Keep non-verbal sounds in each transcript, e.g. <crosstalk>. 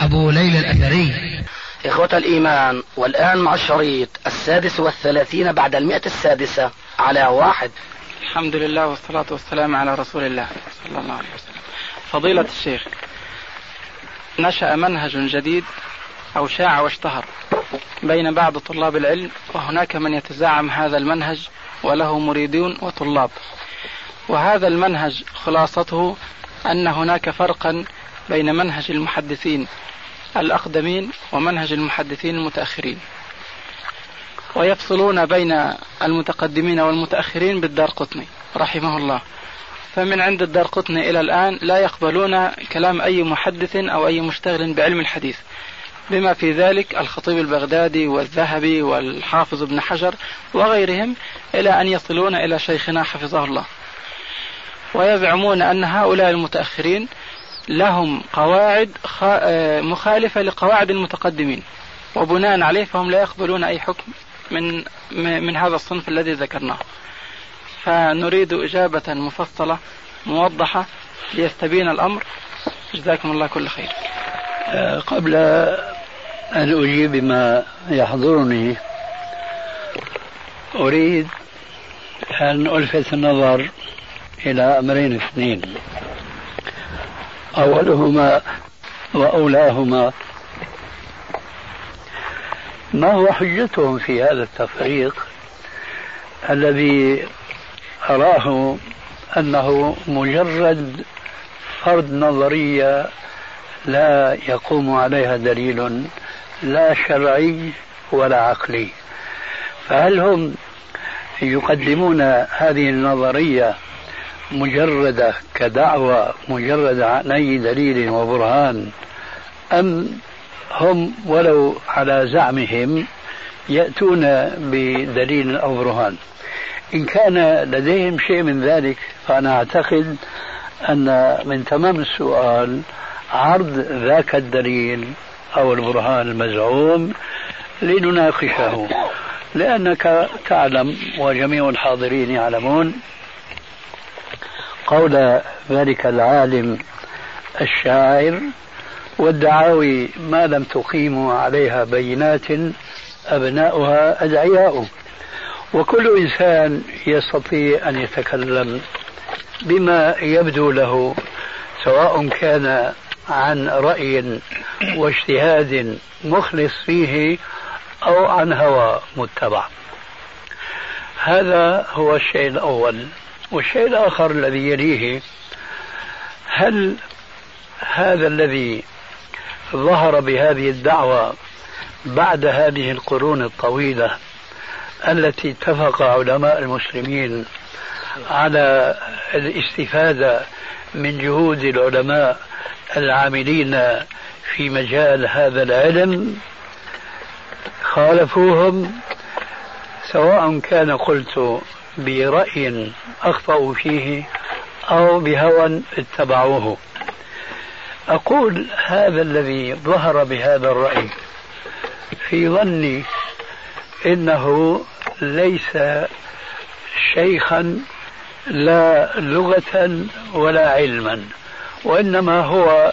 أبو ليلى الأثري. إخوة الإيمان والآن مع الشريط السادس والثلاثين بعد المئة السادسة على واحد. الحمد لله والصلاة والسلام على رسول الله صلى الله عليه وسلم. فضيلة الشيخ نشأ منهج جديد أو شاع واشتهر بين بعض طلاب العلم وهناك من يتزعم هذا المنهج وله مريدون وطلاب. وهذا المنهج خلاصته أن هناك فرقا بين منهج المحدثين الأقدمين ومنهج المحدثين المتأخرين. ويفصلون بين المتقدمين والمتأخرين بالدار قطني رحمه الله. فمن عند الدار قطني إلى الآن لا يقبلون كلام أي محدث أو أي مشتغل بعلم الحديث بما في ذلك الخطيب البغدادي والذهبي والحافظ ابن حجر وغيرهم إلى أن يصلون إلى شيخنا حفظه الله. ويزعمون أن هؤلاء المتأخرين لهم قواعد مخالفة لقواعد المتقدمين. وبناء عليه فهم لا يقبلون أي حكم من من هذا الصنف الذي ذكرناه. فنريد إجابة مفصلة موضحة ليستبين الأمر. جزاكم الله كل خير. أه، قبل أن أجيب بما يحضرني أريد أن ألفت النظر إلى أمرين اثنين. أولهما وأولاهما. ما هو حجتهم في هذا التفريق الذي أراه أنه مجرد فرض نظرية لا يقوم عليها دليل لا شرعي ولا عقلي. فهل هم يقدمون هذه النظرية مجردة كدعوة مجردة عن أي دليل وبرهان أم هم ولو على زعمهم يأتون بدليل أو برهان؟ إن كان لديهم شيء من ذلك فأنا أعتقد أن من تمام السؤال عرض ذاك الدليل أو البرهان المزعوم لنناقشه لأنك تعلم وجميع الحاضرين يعلمون قول ذلك العالم الشاعر والدعاوي ما لم تقيموا عليها بينات أبناؤها أدعياء وكل إنسان يستطيع أن يتكلم بما يبدو له سواء كان عن رأي واجتهاد مخلص فيه أو عن هوى متبع. هذا هو الشيء الأول. والشيء الآخر الذي يليه هل هذا الذي ظهر بهذه الدعوة بعد هذه القرون الطويلة التي اتفق علماء المسلمين على الاستفادة من جهود العلماء العاملين في مجال هذا العلم؟ خالفوهم؟ سواء كان قلت برأي أخطأوا فيه أو بهوى اتبعوه. أقول هذا الذي ظهر بهذا الرأي في ظني إنه ليس شيخا لا لغة ولا علما وإنما هو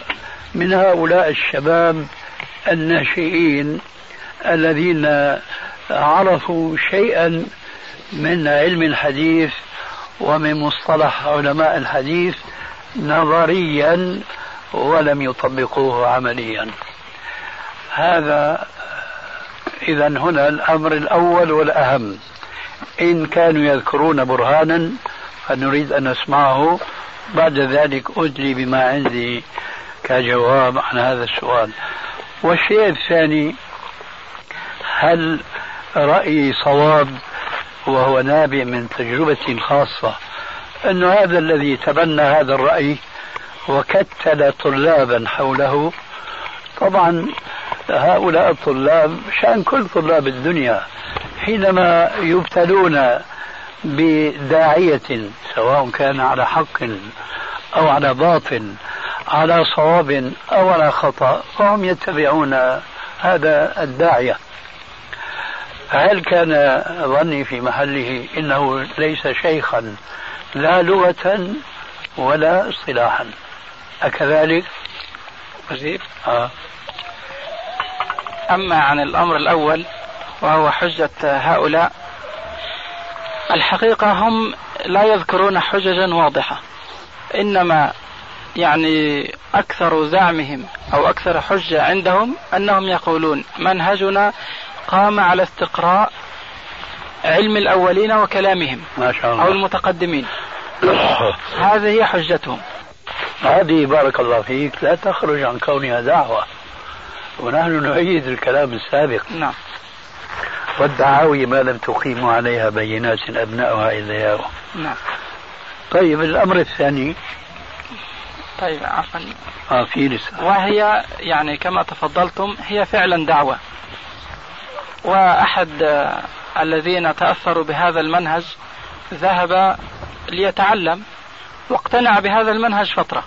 من هؤلاء الشباب الناشئين الذين عرفوا شيئا من علم الحديث ومن مصطلح علماء الحديث نظريا ولم يطبقوه عمليا. هذا إذا هنا الأمر الأول والأهم. إن كانوا يذكرون برهانا فنريد أن نسمعه. بعد ذلك أدلي بما عندي كجواب عن هذا السؤال. والشيء الثاني هل رأيي صواب وهو نابع من تجربتي الخاصة أن هذا الذي تبنى هذا الرأي وكتل طلابا حوله. طبعا هؤلاء الطلاب شأن كل طلاب الدنيا حينما يبتلون بداعية سواء كان على حق أو على باطل على صواب أو على خطأ فهم يتبعون هذا الداعية. هل كان ظني في محله إنه ليس شيخا لا لغة ولا اصطلاحا أكذلك؟ أجيب؟ آه. أما عن الأمر الأول وهو حجة هؤلاء الحقيقة هم لا يذكرون حججا واضحة إنما يعني أكثر زعمهم أو أكثر حجة عندهم أنهم يقولون منهجنا قام على استقراء علم الأولين وكلامهم ما شاء الله. أو المتقدمين. <coughs> هذه هي حجتهم. هذه بارك الله فيك لا تخرج عن كونها دعوة. ونحن نؤيد الكلام السابق. نعم. والدعاوي ما لم تقيموا عليها بينات أبناؤها إذا ياو نعم. طيب الأمر الثاني. طيب عفوا. آه في لسه. وهي يعني كما تفضلتم هي فعلا دعوة. وأحد الذين تأثروا بهذا المنهج ذهب ليتعلم واقتنع بهذا المنهج فترة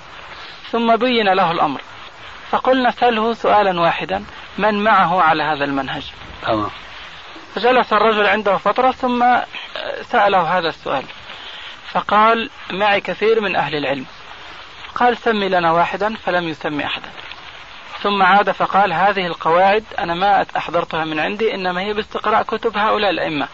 ثم بين له الأمر. فقلنا سأله سؤالا واحدا من معه على هذا المنهج؟ تمام. فجلس الرجل عنده فترة ثم سأله هذا السؤال. فقال معي كثير من أهل العلم. قال سمي لنا واحدا. فلم يسمي أحدا. ثم عاد فقال هذه القواعد أنا ما أحضرتها من عندي إنما هي باستقراء كتب هؤلاء الأئمة.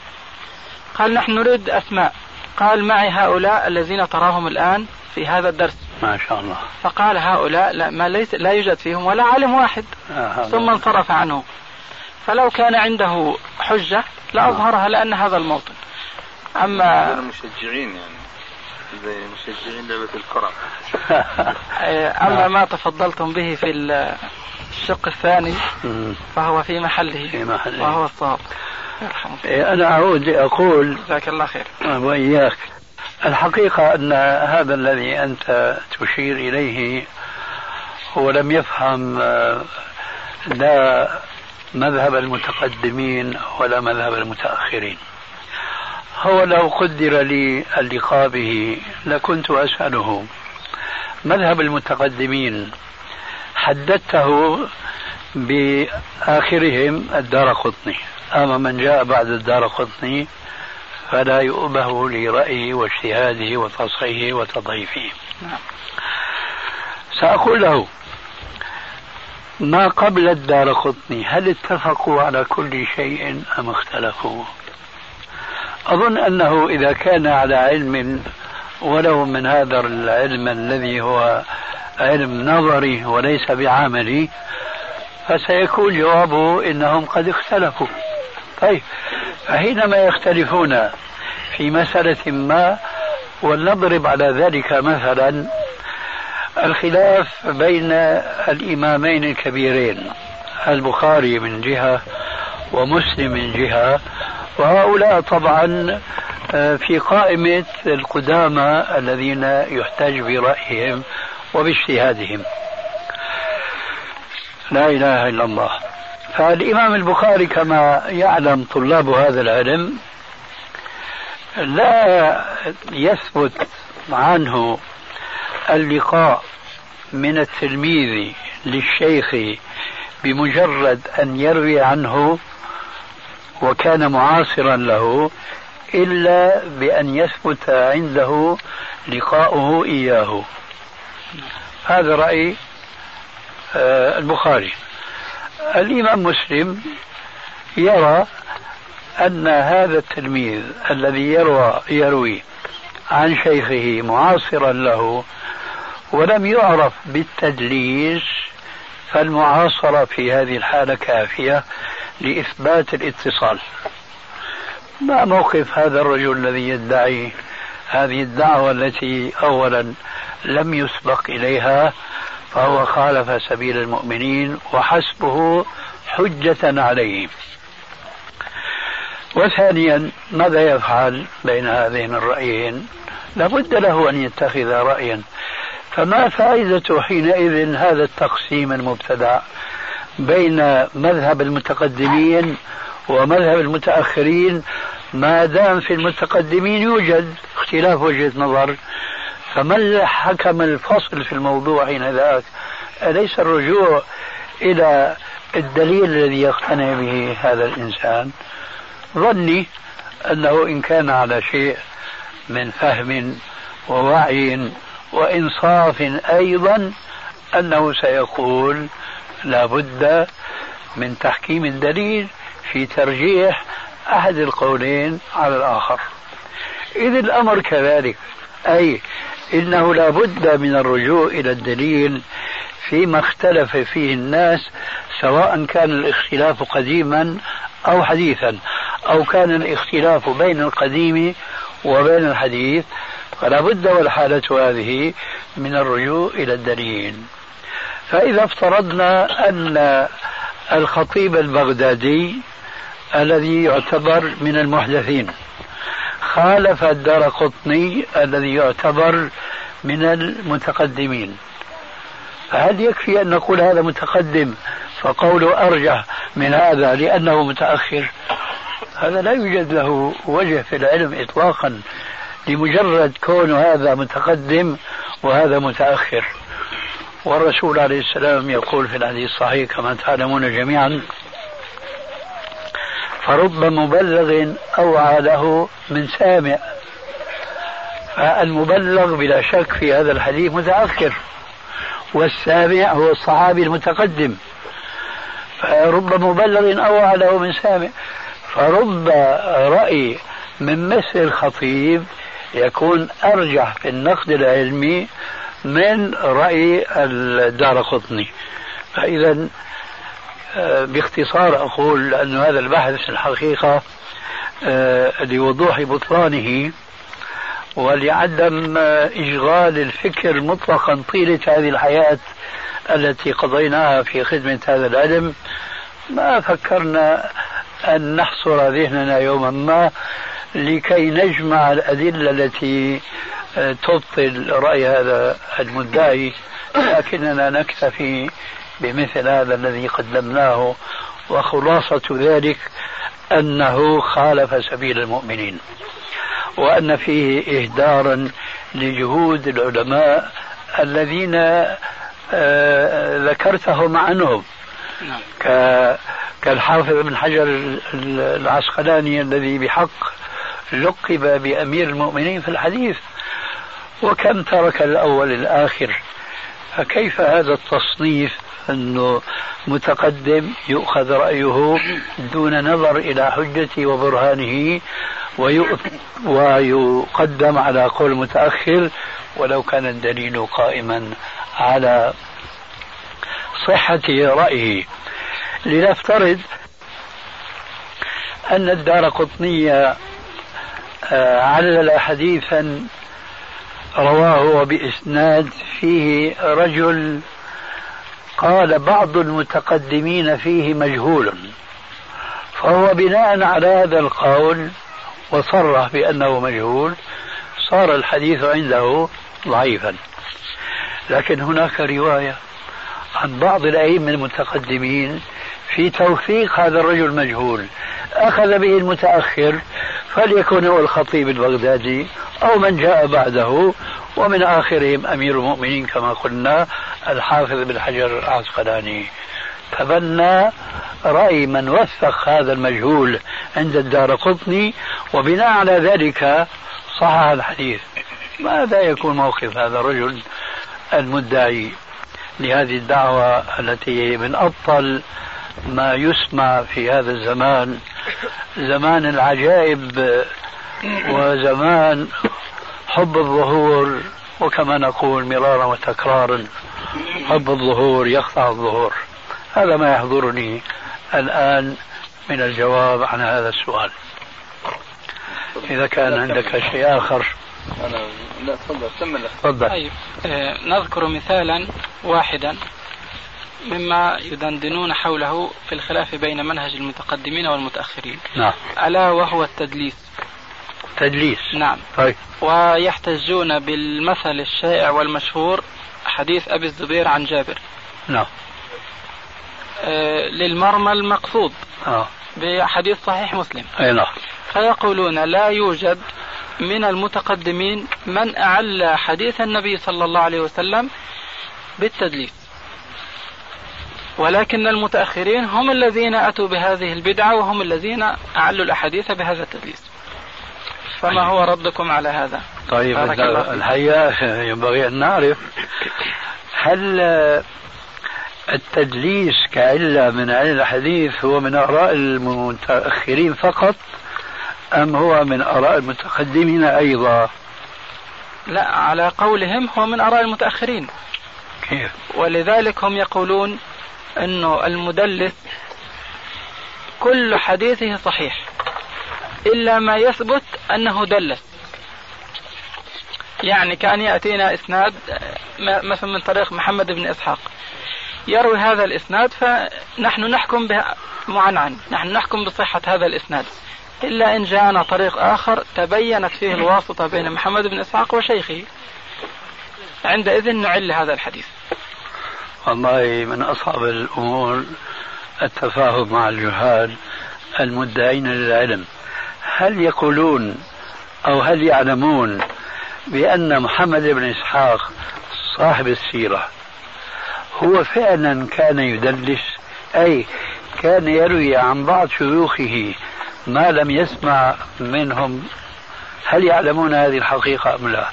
قال نحن نريد أسماء. قال معي هؤلاء الذين تراهم الآن في هذا الدرس. ما شاء الله. فقال هؤلاء لا, ما ليس لا يوجد فيهم ولا عالم واحد. آه ثم انصرف عنه فلو كان عنده حجة لأظهرها لأن هذا الموطن. أما مشجعين يعني. مشجعين لعبة الكرة. <laughs> أما ما تفضلتم به في الشق الثاني فهو في محله في محله. وهو الصواب. إيه، أنا أعود لأقول جزاك الله خير. وإياك. الحقيقة أن هذا الذي أنت تشير إليه هو لم يفهم آه، لا مذهب المتقدمين ولا مذهب المتأخرين. هو لو قدر لي اللقاء به لكنت أسأله. مذهب المتقدمين حددته بآخرهم الدار قطني. أما من جاء بعد الدار قطني فلا يؤبه لرأيه واجتهاده وتصحيحه وتضعيفه. نعم. سأقول له ما قبل الدار قطني هل اتفقوا على كل شيء أم اختلفوا؟ أظن أنه إذا كان على علم ولو من هذا العلم الذي هو علم نظري وليس بعملي فسيكون جوابه إنهم قد اختلفوا. طيب فحينما يختلفون في مسألة ما ولنضرب على ذلك مثلا الخلاف بين الإمامين الكبيرين البخاري من جهة ومسلم من جهة وهؤلاء طبعا آه، في قائمة القدامى الذين يحتج برأيهم وباجتهادهم. لا إله إلا الله. فالإمام البخاري كما يعلم طلاب هذا العلم لا يثبت عنه اللقاء من التلميذ للشيخ بمجرد أن يروي عنه وكان معاصرا له إلا بأن يثبت عنده لقاؤه إياه. هذا رأي آه، البخاري. الإمام مسلم يرى أن هذا التلميذ الذي يروى يروي عن شيخه معاصرا له ولم يعرف بالتدليس فالمعاصرة في هذه الحالة كافية. لإثبات الاتصال. ما موقف هذا الرجل الذي يدعي هذه الدعوة التي أولا لم يسبق إليها فهو خالف سبيل المؤمنين وحسبه حجة عليهم وثانيا ماذا يفعل بين هذين الرأيين؟ لابد له أن يتخذ رأيا. فما فائدة حينئذ هذا التقسيم المبتدع؟ بين مذهب المتقدمين ومذهب المتأخرين. ما دام في المتقدمين يوجد اختلاف وجهة نظر فمن حكم الفصل في الموضوع حين ذاك أليس الرجوع إلى الدليل الذي يقتنع به هذا الإنسان؟ ظني أنه إن كان على شيء من فهم ووعي وإنصاف أيضا أنه سيقول لا بد من تحكيم الدليل في ترجيح أحد القولين على الآخر. إذ الأمر كذلك أي إنه لا بد من الرجوع إلى الدليل فيما اختلف فيه الناس سواء كان الاختلاف قديما أو حديثا أو كان الاختلاف بين القديم وبين الحديث فلا بد والحالة هذه من الرجوع إلى الدليل. فإذا افترضنا أن الخطيب البغدادي الذي يعتبر من المحدثين خالف الدار قطني الذي يعتبر من المتقدمين فهل يكفي أن نقول هذا متقدم فقوله أرجح من هذا لأنه متأخر؟ هذا لا يوجد له وجه في العلم إطلاقا لمجرد كون هذا متقدم وهذا متأخر. والرسول عليه السلام يقول في الحديث الصحيح كما تعلمون جميعا فرب مبلغ أوعى له من سامع. فالمبلغ بلا شك في هذا الحديث متأخر والسامع هو الصحابي المتقدم فرب مبلغ أوعى له من سامع. فرب رأي من مثل الخطيب يكون أرجح في النقد العلمي من رأي الدار قطني. فإذا آه، باختصار أقول أن هذا البحث الحقيقة آه، لوضوح بطلانه ولعدم آه، إشغال الفكر مطلقا طيلة هذه الحياة التي قضيناها في خدمة هذا العلم ما فكرنا أن نحصر ذهننا يوما ما لكي نجمع الأدلة التي تبطل رأي هذا المدعي لكننا نكتفي بمثل هذا الذي قدمناه وخلاصة ذلك أنه خالف سبيل المؤمنين وأن فيه إهدارا لجهود العلماء الذين آه، ذكرتهم عنهم نعم. كالحافظ بن حجر العسقلاني الذي بحق لقب بأمير المؤمنين في الحديث وكم ترك الأول الآخر. فكيف هذا التصنيف أنه متقدم يؤخذ رأيه دون نظر إلى حجته وبرهانه ويقدم على قول متأخر ولو كان الدليل قائما على صحة رأيه. لنفترض أن الدار قطنية آه، علل حديثا رواه بإسناد فيه رجل قال بعض المتقدمين فيه مجهول فهو بناء على هذا القول وصرح بأنه مجهول صار الحديث عنده ضعيفا. لكن هناك رواية عن بعض الأئمة المتقدمين في توثيق هذا الرجل المجهول. أخذ به المتأخر فليكن هو الخطيب البغدادي أو من جاء بعده ومن آخرهم أمير المؤمنين كما قلنا الحافظ بن حجر العسقلاني. تبنى رأي من وثق هذا المجهول عند الدار قطني وبناء على ذلك صحح الحديث. ماذا يكون موقف هذا الرجل المدعي لهذه الدعوة التي من أبطل ما يسمع في هذا الزمان زمان العجائب وزمان حب الظهور وكما نقول مرارا وتكرارا حب الظهور يقطع الظهور. هذا ما يحضرني الآن من الجواب عن هذا السؤال. إذا كان عندك شيء آخر. أنا لا تفضل تفضل. طيب آه نذكر مثالا واحدا. مما يدندنون حوله في الخلاف بين منهج المتقدمين والمتأخرين. نعم. ألا وهو التدليس. تدليس. نعم. طيب. ويحتجون بالمثل الشائع والمشهور حديث أبي الزبير عن جابر. نعم. آه، للمرمى المقصود آه. بحديث صحيح مسلم. أي نعم. فيقولون لا يوجد من المتقدمين من أعل حديث النبي صلى الله عليه وسلم بالتدليس. ولكن المتأخرين هم الذين أتوا بهذه البدعة وهم الذين أعلوا الأحاديث بهذا التدليس. فما هو ردكم على هذا؟ طيب. الحقيقة <laughs> ينبغي أن نعرف هل التدليس كعلة من علل الحديث هو من آراء المتأخرين فقط أم هو من آراء المتقدمين أيضا؟ لا على قولهم هو من آراء المتأخرين. كيف؟ ولذلك هم يقولون أنه المدلس كل حديثه صحيح إلا ما يثبت أنه دلس. يعني كان يأتينا إسناد مثلا من طريق محمد بن إسحاق. يروي هذا الإسناد فنحن نحكم معنعن نحن نحكم بصحة هذا الإسناد. إلا إن جاءنا طريق آخر تبينت فيه الواسطة بين محمد بن إسحاق وشيخه. عندئذ نعل هذا الحديث. والله من أصعب الأمور التفاهم مع الجهال المدعين للعلم هل يقولون أو هل يعلمون بأن محمد بن إسحاق صاحب السيرة هو فعلا كان يدلس أي كان يروي عن بعض شيوخه ما لم يسمع منهم هل يعلمون هذه الحقيقة أم لا؟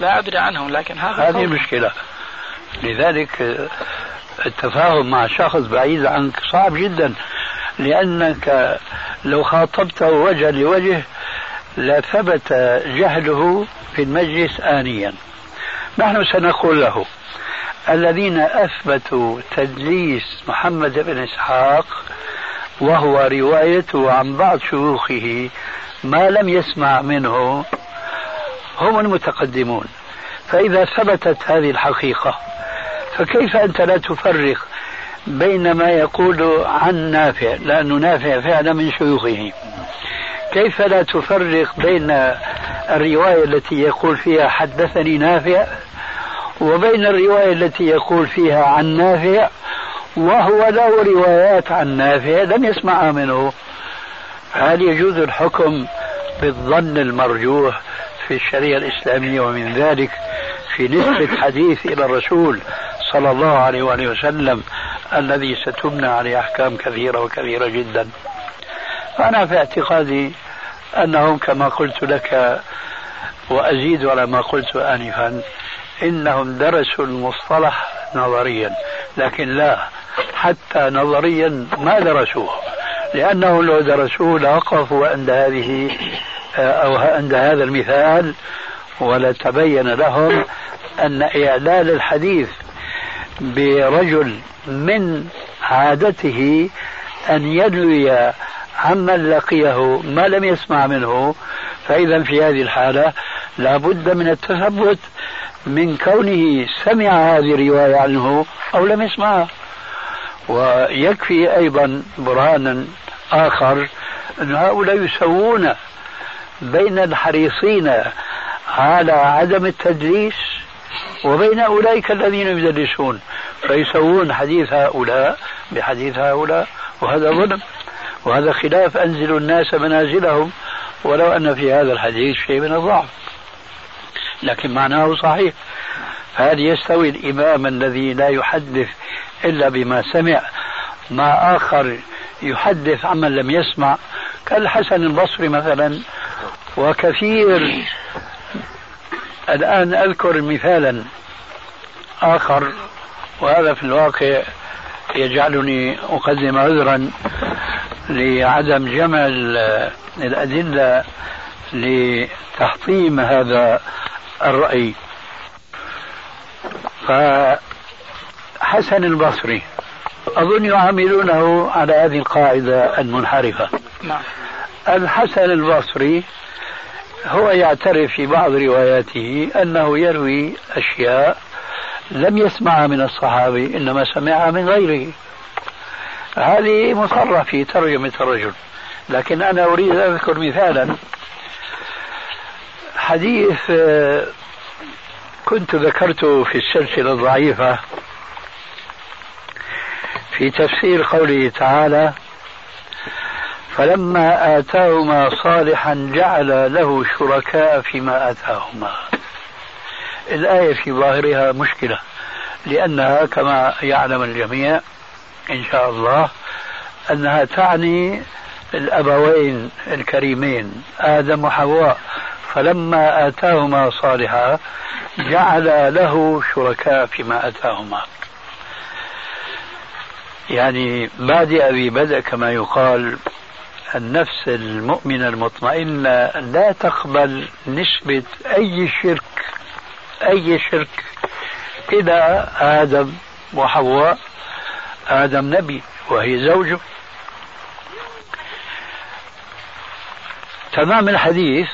لا أدري عنهم لكن هذا هذه المشكلة لذلك التفاهم مع شخص بعيد عنك صعب جدا لأنك لو خاطبته وجها لوجه لثبت جهله في المجلس آنيا. نحن سنقول له الذين أثبتوا تدليس محمد بن إسحاق وهو روايته عن بعض شيوخه ما لم يسمع منه هم المتقدمون. فإذا ثبتت هذه الحقيقة فكيف أنت لا تفرق بين ما يقول عن نافع؟ لأنه نافع فعلا من شيوخه. كيف لا تفرق بين الرواية التي يقول فيها حدثني نافع وبين الرواية التي يقول فيها عن نافع؟ وهو له روايات عن نافع لم يسمعها منه. هل يجوز الحكم بالظن المرجوح في الشريعة الإسلامية ومن ذلك في نسبة حديث إلى الرسول صلى الله عليه وآله وسلم الذي ستبنى عليه أحكام كثيرة وكثيرة جدا. أنا في اعتقادي أنهم كما قلت لك وأزيد على ما قلت آنفا إنهم درسوا المصطلح نظريا لكن لا حتى نظريا ما درسوه لأنه لو درسوه لوقفوا عند هذه أو عند هذا المثال ولتبين لهم أن إعلال الحديث برجل من عادته أن ينوي عمن لقيه ما لم يسمع منه فإذا في هذه الحالة لا بد من التثبت من كونه سمع هذه الرواية عنه أو لم يسمعها ويكفي أيضا برهانا آخر أن هؤلاء يسوون بين الحريصين على عدم التدليس وبين أولئك الذين يدلسون فيسوون حديث هؤلاء بحديث هؤلاء وهذا ظلم وهذا خلاف أنزل الناس منازلهم ولو أن في هذا الحديث شيء من الضعف. لكن معناه صحيح فهل يستوي الإمام الذي لا يحدث إلا بما سمع مع آخر يحدث عمن لم يسمع؟ كالحسن البصري مثلا وكثير. الآن أذكر مثالا آخر وهذا في الواقع يجعلني أقدم عذرا لعدم جمع الأدلة لتحطيم هذا الرأي. فحسن البصري أظن يعاملونه على هذه القاعدة المنحرفة. نعم. الحسن البصري هو يعترف في بعض رواياته أنه يروي أشياء لم يسمعها من الصحابي إنما سمعها من غيره. هذه مصرح في ترجمة الرجل. لكن أنا أريد أن أذكر مثالا. حديث آه، كنت ذكرته في السلسلة الضعيفة في تفسير قوله تعالى فلما آتاهما صالحا جعل له شركاء فيما آتاهما. الآية في ظاهرها مشكلة لأنها كما يعلم الجميع إن شاء الله أنها تعني الأبوين الكريمين آدم وحواء. فلما آتاهما صالحا جعل له شركاء فيما آتاهما. يعني بادئ ببدء كما يقال النفس المؤمنة المطمئنة لا تقبل نسبة أي شرك أي شرك إلى آدم وحواء. آدم نبي وهي زوجه. تمام الحديث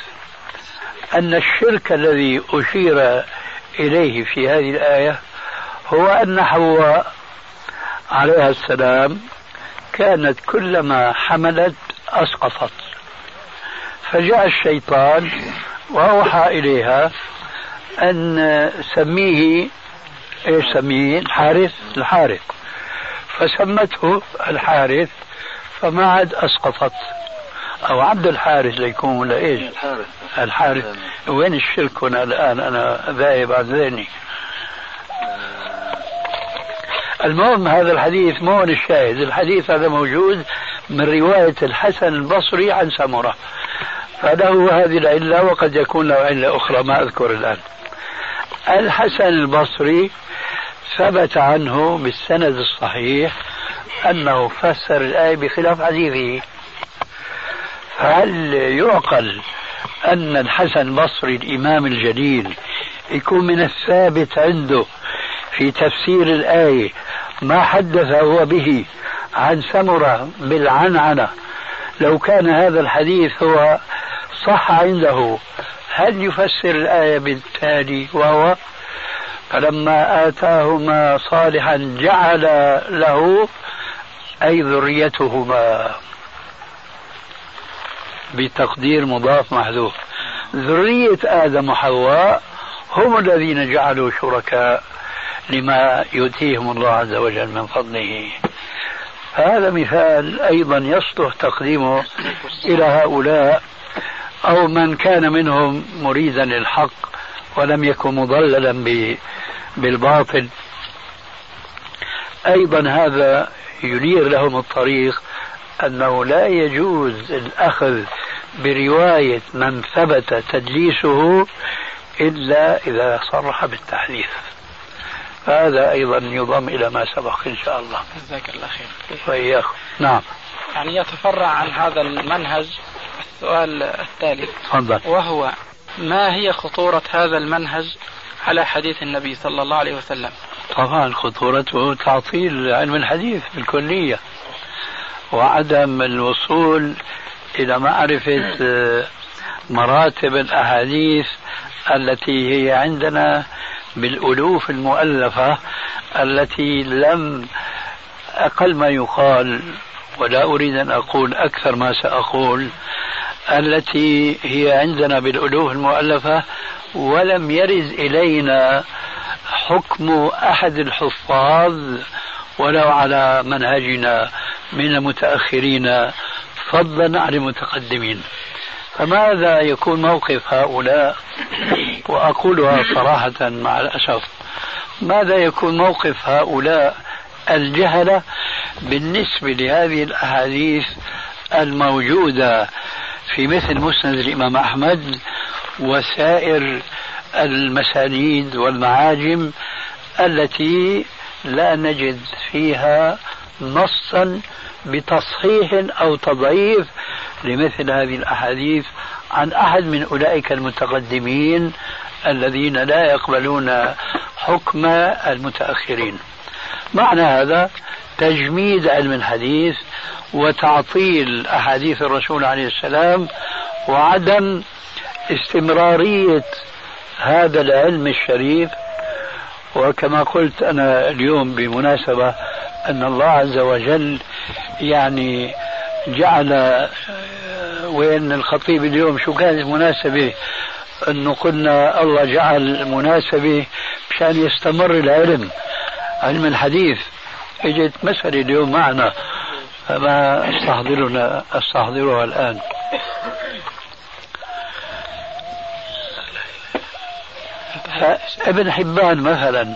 أن الشرك الذي أشير إليه في هذه الآية هو أن حواء عليها السلام كانت كلما حملت أسقطت. فجاء الشيطان وأوحى إليها أن سميه إيش سميه؟ الحارث الحارث. فسمته الحارث فما عاد أسقطت. أو عبد الحارث ليكون ولا إيش؟ الحارث. الحارث. وين الشرك هنا الآن؟ أنا ذاهب عن ذهني. المهم هذا الحديث مو الشاهد. الحديث هذا موجود من رواية الحسن البصري عن سمرة. فله هذه العلة وقد يكون له علة أخرى ما أذكر الآن. الحسن البصري ثبت عنه بالسند الصحيح أنه فسر الآية بخلاف حديثه فهل يعقل أن الحسن البصري الإمام الجليل يكون من الثابت عنده في تفسير الآية ما حدث هو به عن سمرة بالعنعنة. لو كان هذا الحديث هو صح عنده هل يفسر الآية بالتالي وهو؟ فلما آتاهما صالحا جعل له أي ذريتهما. بتقدير مضاف محذوف. ذرية آدم وحواء هم الذين جعلوا شركاء لما يؤتيهم الله عز وجل من فضله. هذا مثال أيضا يصلح تقديمه إلى هؤلاء أو من كان منهم مريدا للحق ولم يكن مضللا بالباطل. أيضا هذا ينير لهم الطريق أنه لا يجوز الأخذ برواية من ثبت تدليسه إلا إذا صرح بالتحديث فهذا أيضا يضم إلى ما سبق إن شاء الله. جزاك الله خير. وإياكم نعم. يعني يتفرع عن هذا المنهج السؤال التالي. تفضل. وهو ما هي خطورة هذا المنهج على حديث النبي صلى الله عليه وسلم؟ طبعا خطورته تعطيل علم الحديث بالكلية وعدم الوصول إلى معرفة آه، مراتب الأحاديث التي هي عندنا بالألوف المؤلفة التي لم أقل ما يقال ولا أريد أن أقول أكثر ما سأقول التي هي عندنا بالألوف المؤلفة ولم يرد إلينا حكم أحد الحفاظ ولو على منهجنا من المتأخرين فضلا عن المتقدمين. فماذا يكون موقف هؤلاء؟ وأقولها صراحة مع الأسف. ماذا يكون موقف هؤلاء؟ الجهلة بالنسبة لهذه الأحاديث الموجودة في مثل مسند الإمام أحمد وسائر المسانيد والمعاجم التي لا نجد فيها نصا بتصحيح أو تضعيف لمثل هذه الأحاديث عن أحد من أولئك المتقدمين الذين لا يقبلون حكم المتأخرين. معنى هذا تجميد علم الحديث وتعطيل أحاديث الرسول عليه السلام وعدم استمرارية هذا العلم الشريف. وكما قلت أنا اليوم بمناسبة أن الله عز وجل يعني جعل آه، وين الخطيب اليوم شو كانت المناسبة؟ أنه قلنا الله جعل مناسبة مشان يستمر العلم. علم الحديث. إجت مسألة اليوم معنا. فما استحضرنا أستحضرها الآن. ابن حبان مثلا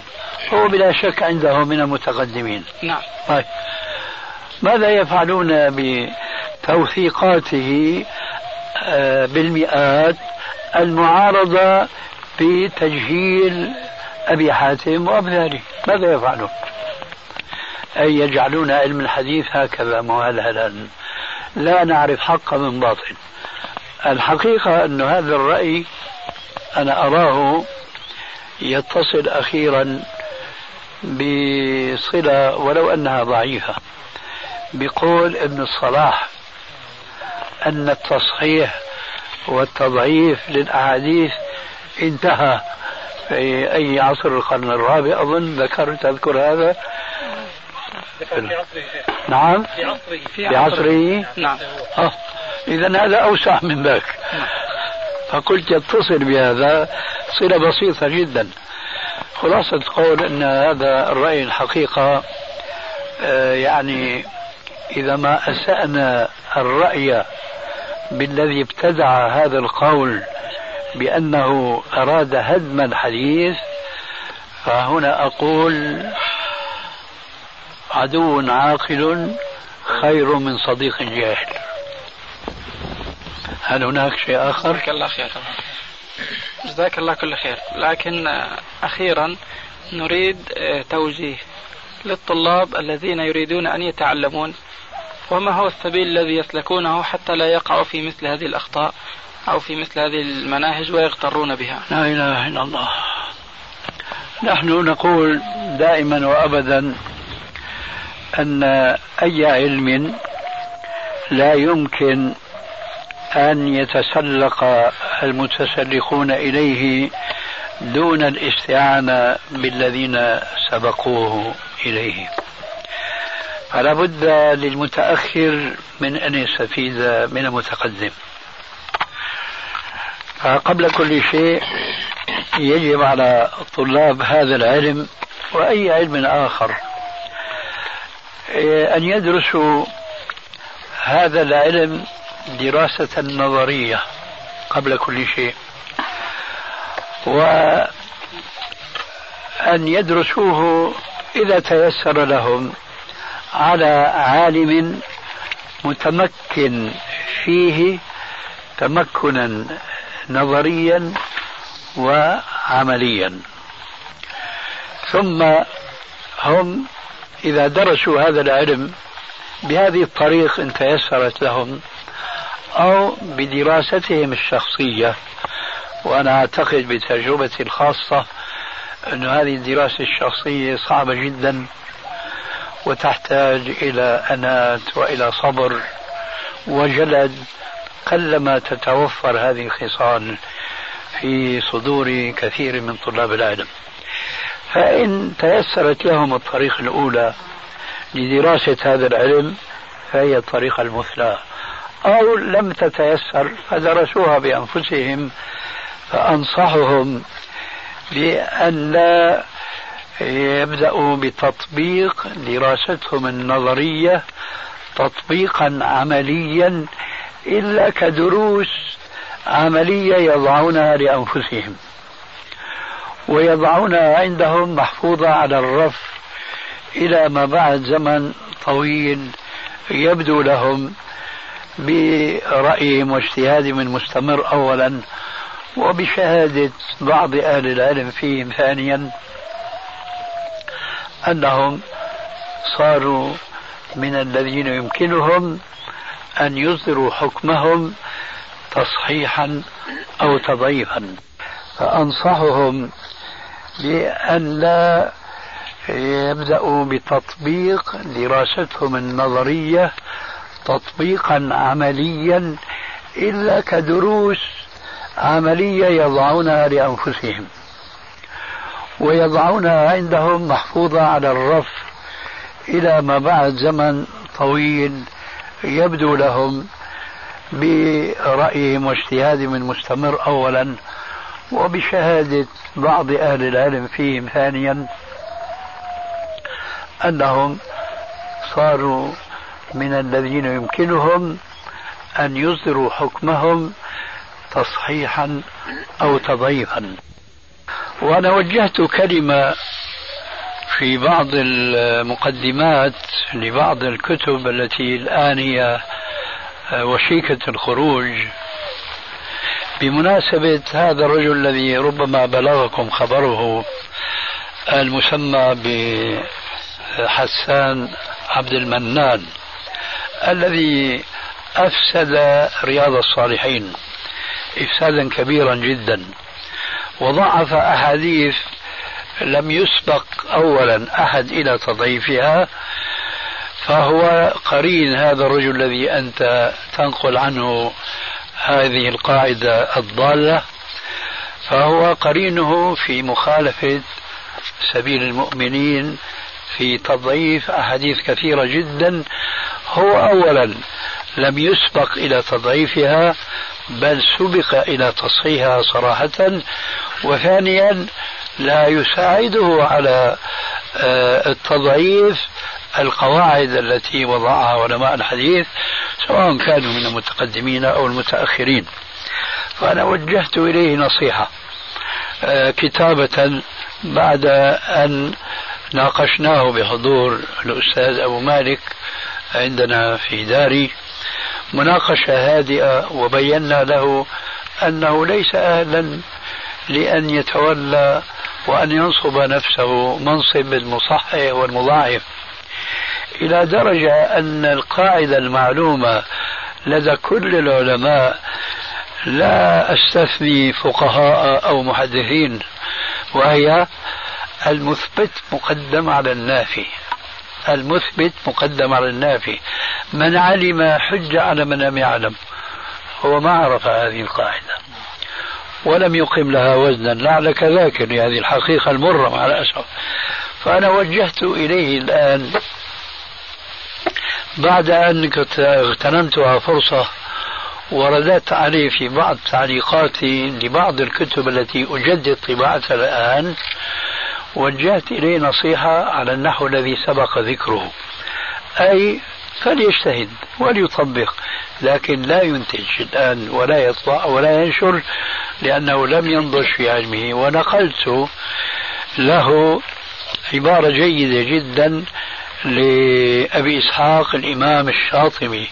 هو بلا شك عنده من المتقدمين. نعم. طيب ماذا يفعلون بتوثيقاته آه، بالمئات؟ المعارضة بتجهيل أبي حاتم وأمثاله ماذا يفعلون؟ أي يجعلون علم الحديث هكذا مهلهلا. لا نعرف حق من باطل. الحقيقة أن هذا الرأي أنا أراه يتصل أخيرا بصلة ولو أنها ضعيفة. بقول ابن الصلاح أن التصحيح والتضعيف للأحاديث انتهى في أي عصر القرن الرابع. أظن ذكرت تذكر هذا. في عصره نعم. في عصره. في عصره. نعم. آه. إذا هذا أوسع من ذاك. نعم. فقلت يتصل بهذا صلة بسيطة جدا. خلاصة قول أن هذا الرأي الحقيقة آه، يعني إذا ما أسأنا الرأي بالذي ابتدع هذا القول بأنه أراد هدم الحديث فهنا أقول عدو عاقل خير من صديق جاهل. هل هناك شيء آخر؟ جزاك الله خير. جزاك الله كل خير. لكن أخيرا نريد توجيه للطلاب الذين يريدون أن يتعلمون. وما هو السبيل الذي يسلكونه حتى لا يقعوا في مثل هذه الأخطاء أو في مثل هذه المناهج ويغترون بها؟ لا إله إلا الله. نحن نقول دائما وأبدا أن أي علم لا يمكن أن يتسلق المتسلقون إليه دون الاستعانة بالذين سبقوه إليه. فلا بد للمتأخر من أن يستفيد من المتقدم. فقبل كل شيء يجب على طلاب هذا العلم وأي علم آخر أن يدرسوا هذا العلم دراسة نظرية قبل كل شيء. وأن يدرسوه إذا تيسر لهم. على عالم متمكن فيه تمكنا نظريا وعمليا. ثم هم إذا درسوا هذا العلم بهذه الطريق إن تيسرت لهم أو بدراستهم الشخصية. وأنا أعتقد بتجربتي الخاصة أن هذه الدراسة الشخصية صعبة جدا. وتحتاج إلى أنات وإلى صبر وجلد قلما تتوفر هذه الخصال في صدور كثير من طلاب العلم. فإن تيسرت لهم الطريق الأولى لدراسة هذا العلم فهي الطريقة المثلى. أو لم تتيسر فدرسوها بأنفسهم فأنصحهم بأن لا يبدأوا بتطبيق دراستهم النظرية تطبيقا عمليا إلا كدروس عملية يضعونها لأنفسهم. ويضعونها عندهم محفوظة على الرف إلى ما بعد زمن طويل يبدو لهم برأيهم واجتهادهم المستمر أولا وبشهادة بعض أهل العلم فيهم ثانيا. أنهم صاروا من الذين يمكنهم أن يصدروا حكمهم تصحيحا أو تضعيفا فأنصحهم بأن لا يبدأوا بتطبيق دراستهم النظرية تطبيقا عمليا إلا كدروس عملية يضعونها لأنفسهم. ويضعونها عندهم محفوظة على الرف إلى ما بعد زمن طويل يبدو لهم برأيهم واجتهادهم المستمر أولا وبشهادة بعض أهل العلم فيهم ثانيا أنهم صاروا من الذين يمكنهم أن يصدروا حكمهم تصحيحا أو تضعيفا. وأنا وجهت كلمة في بعض المقدمات لبعض الكتب التي الآن هي وشيكة الخروج. بمناسبة هذا الرجل الذي ربما بلغكم خبره المسمى بحسان عبد المنان الذي أفسد رياض الصالحين إفسادا كبيرا جدا. وضعف أحاديث لم يسبق أولا أحد إلى تضعيفها فهو قرين هذا الرجل الذي أنت تنقل عنه هذه القاعدة الضالة. فهو قرينه في مخالفة سبيل المؤمنين في تضعيف أحاديث كثيرة جدا. هو أولا لم يسبق إلى تضعيفها بل سبق إلى تصحيحها صراحة. وثانيا لا يساعده على آه، التضعيف القواعد التي وضعها علماء الحديث سواء كانوا من المتقدمين أو المتأخرين. فأنا وجهت إليه نصيحة آه، كتابة بعد أن ناقشناه بحضور الأستاذ أبو مالك عندنا في داري. مناقشة هادئة وبينا له أنه ليس أهلا لأن يتولى وأن ينصب نفسه منصب المصحح والمضاعف. إلى درجة أن القاعدة المعلومة لدى كل العلماء لا أستثني فقهاء أو محدثين وهي المثبت مقدم على النافي. المثبت مقدم على النافي من علم حج على من لم يعلم. هو ما عرف هذه القاعدة. ولم يقم لها وزنا. لعلك ذاكر لهذه الحقيقة المرة مع الأسف فأنا وجهت إليه الآن بعد أن اغتنمتها فرصة ورددت عليه في بعض تعليقاتي لبعض الكتب التي أجدد طباعتها الآن. وجهت إليه نصيحة على النحو الذي سبق ذكره. أي فليجتهد وليطبق لكن لا ينتج الآن ولا يطبع ولا ينشر لأنه لم ينضج في علمه ونقلت له عبارة جيدة جدا لأبي إسحاق الإمام الشاطبي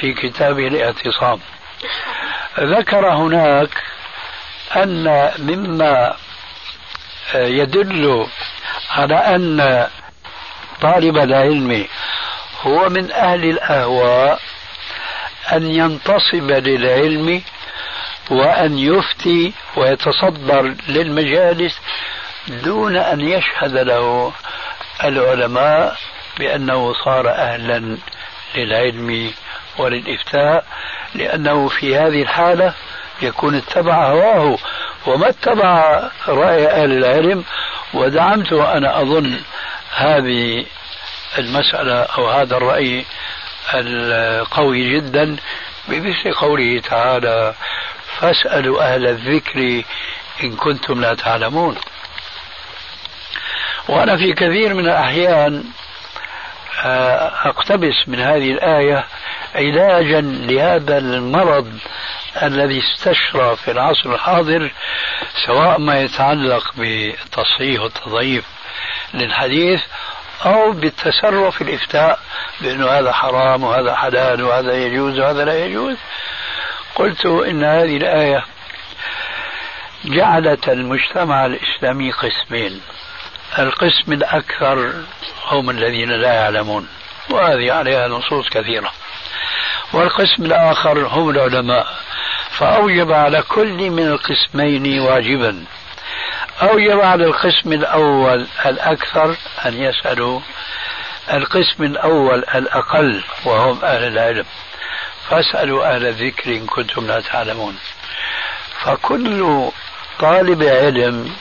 في كتابه الاعتصام. ذكر هناك أن مما يدل على أن طالب العلم هو من أهل الأهواء أن ينتصب للعلم وأن يفتي ويتصدر للمجالس دون أن يشهد له العلماء بأنه صار أهلا للعلم وللإفتاء لأنه في هذه الحالة يكون اتبع هواه وما اتبع رأي أهل العلم ودعمت أنا أظن هذه المسألة أو هذا الرأي القوي جدا بمثل قوله تعالى فاسألوا أهل الذكر إن كنتم لا تعلمون. وأنا في كثير من الأحيان آه، أقتبس من هذه الآية علاجا لهذا المرض الذي استشرى في العصر الحاضر سواء ما يتعلق بتصحيح والتضعيف للحديث أو بالتسرع في الإفتاء بأنه هذا حرام وهذا حلال وهذا يجوز وهذا لا يجوز. قلت إن هذه الآية جعلت المجتمع الإسلامي قسمين القسم الأكثر هم الذين لا يعلمون وهذه عليها نصوص كثيرة والقسم الآخر هم العلماء فأوجب على كل من القسمين واجبا. أوجب على القسم الأول الأكثر أن يسألوا القسم الأول الأقل وهم أهل العلم. فاسألوا أهل الذكر إن كنتم لا تعلمون. فكل طالب علم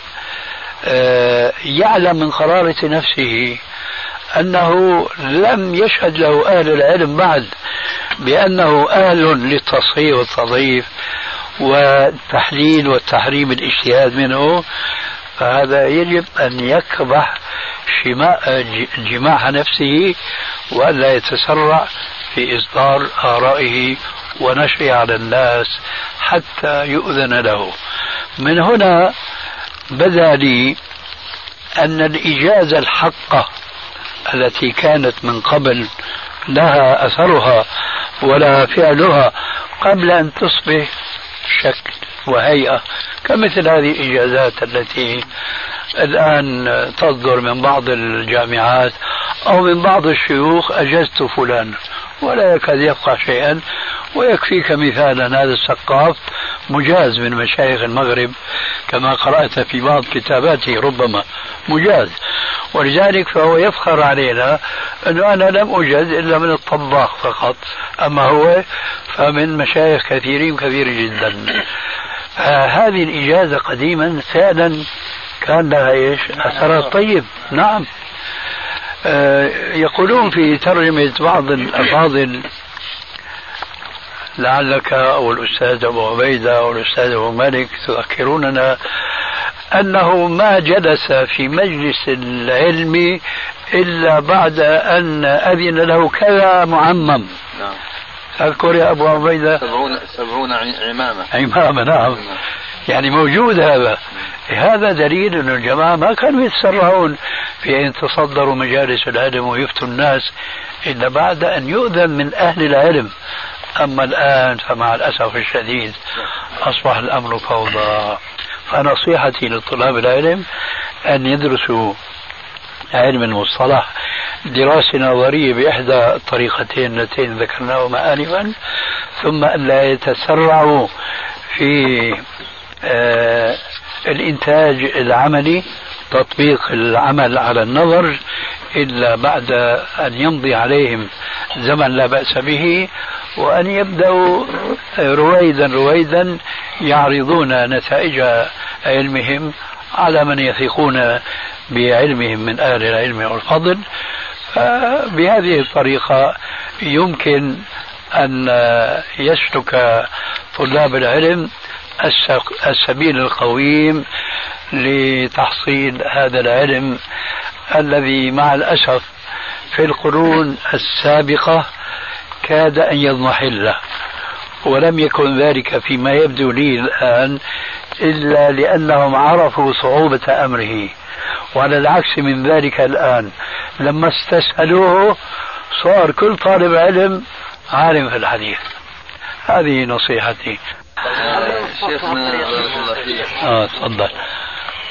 آه، يعلم من قرارة نفسه أنه لم يشهد له أهل العلم بعد بأنه أهل للتصحيح والتضعيف والتحليل والتحريم الاجتهاد منه فهذا يجب أن يكبح جماح نفسه وألا يتسرع في إصدار آرائه ونشرها على الناس حتى يؤذن له. من هنا بدا لي أن الإجازة الحقة التي كانت من قبل لها أثرها ولا فعلها قبل أن تصبح شكل وهيئة كمثل هذه الإجازات التي الآن تصدر من بعض الجامعات أو من بعض الشيوخ أجزت فلان ولا يكاد يبقى شيئا ويكفيك مثالا هذا السقاف مجاز من مشايخ المغرب كما قرأت في بعض كتاباته ربما مجاز. ولذلك فهو يفخر علينا أنه أنا لم أجز إلا من الطباخ فقط أما هو فمن مشايخ كثيرين كثير جدا. هذه الإجازة قديما فعلا كان لها إيش؟ اثرات طيب. نعم. آه، يقولون في ترجمة بعض الأفاضل لعلك أو الأستاذ أبو عبيدة أو الأستاذ أبو مالك تذكروننا أنه ما جلس في مجلس العلم إلا بعد أن أذن له كذا معمم. نعم. أذكر يا أبو عبيدة. سبعون, سبعون عمامة. عمامة نعم, نعم. يعني موجود هذا. هذا دليل أن الجماعة ما كانوا يتسرعون في أن يتصدروا مجالس العلم ويفتوا الناس إلا بعد أن يؤذن من أهل العلم. أما الآن فمع الأسف الشديد أصبح الأمر فوضى. فنصيحتي لطلاب العلم أن يدرسوا علم المصطلح دراسة نظرية بإحدى الطريقتين اللتين ذكرناهما آنفا ثم ألا يتسرعوا في آه الإنتاج العملي تطبيق العمل على النظر إلا بعد أن يمضي عليهم زمن لا بأس به وأن يبدأوا رويدا رويدا يعرضون نتائج علمهم على من يثقون بعلمهم من أهل العلم والفضل. بهذه الطريقة يمكن أن يسلك طلاب العلم السبيل القويم لتحصيل هذا العلم الذي مع الأسف في القرون السابقة كاد أن يضمحل. ولم يكن ذلك فيما يبدو لي الآن إلا لأنهم عرفوا صعوبة أمره. وعلى العكس من ذلك الآن لما استسهلوه صار كل طالب علم عالم في الحديث. هذه نصيحتي. شيخنا بارك الله فيك آه تفضل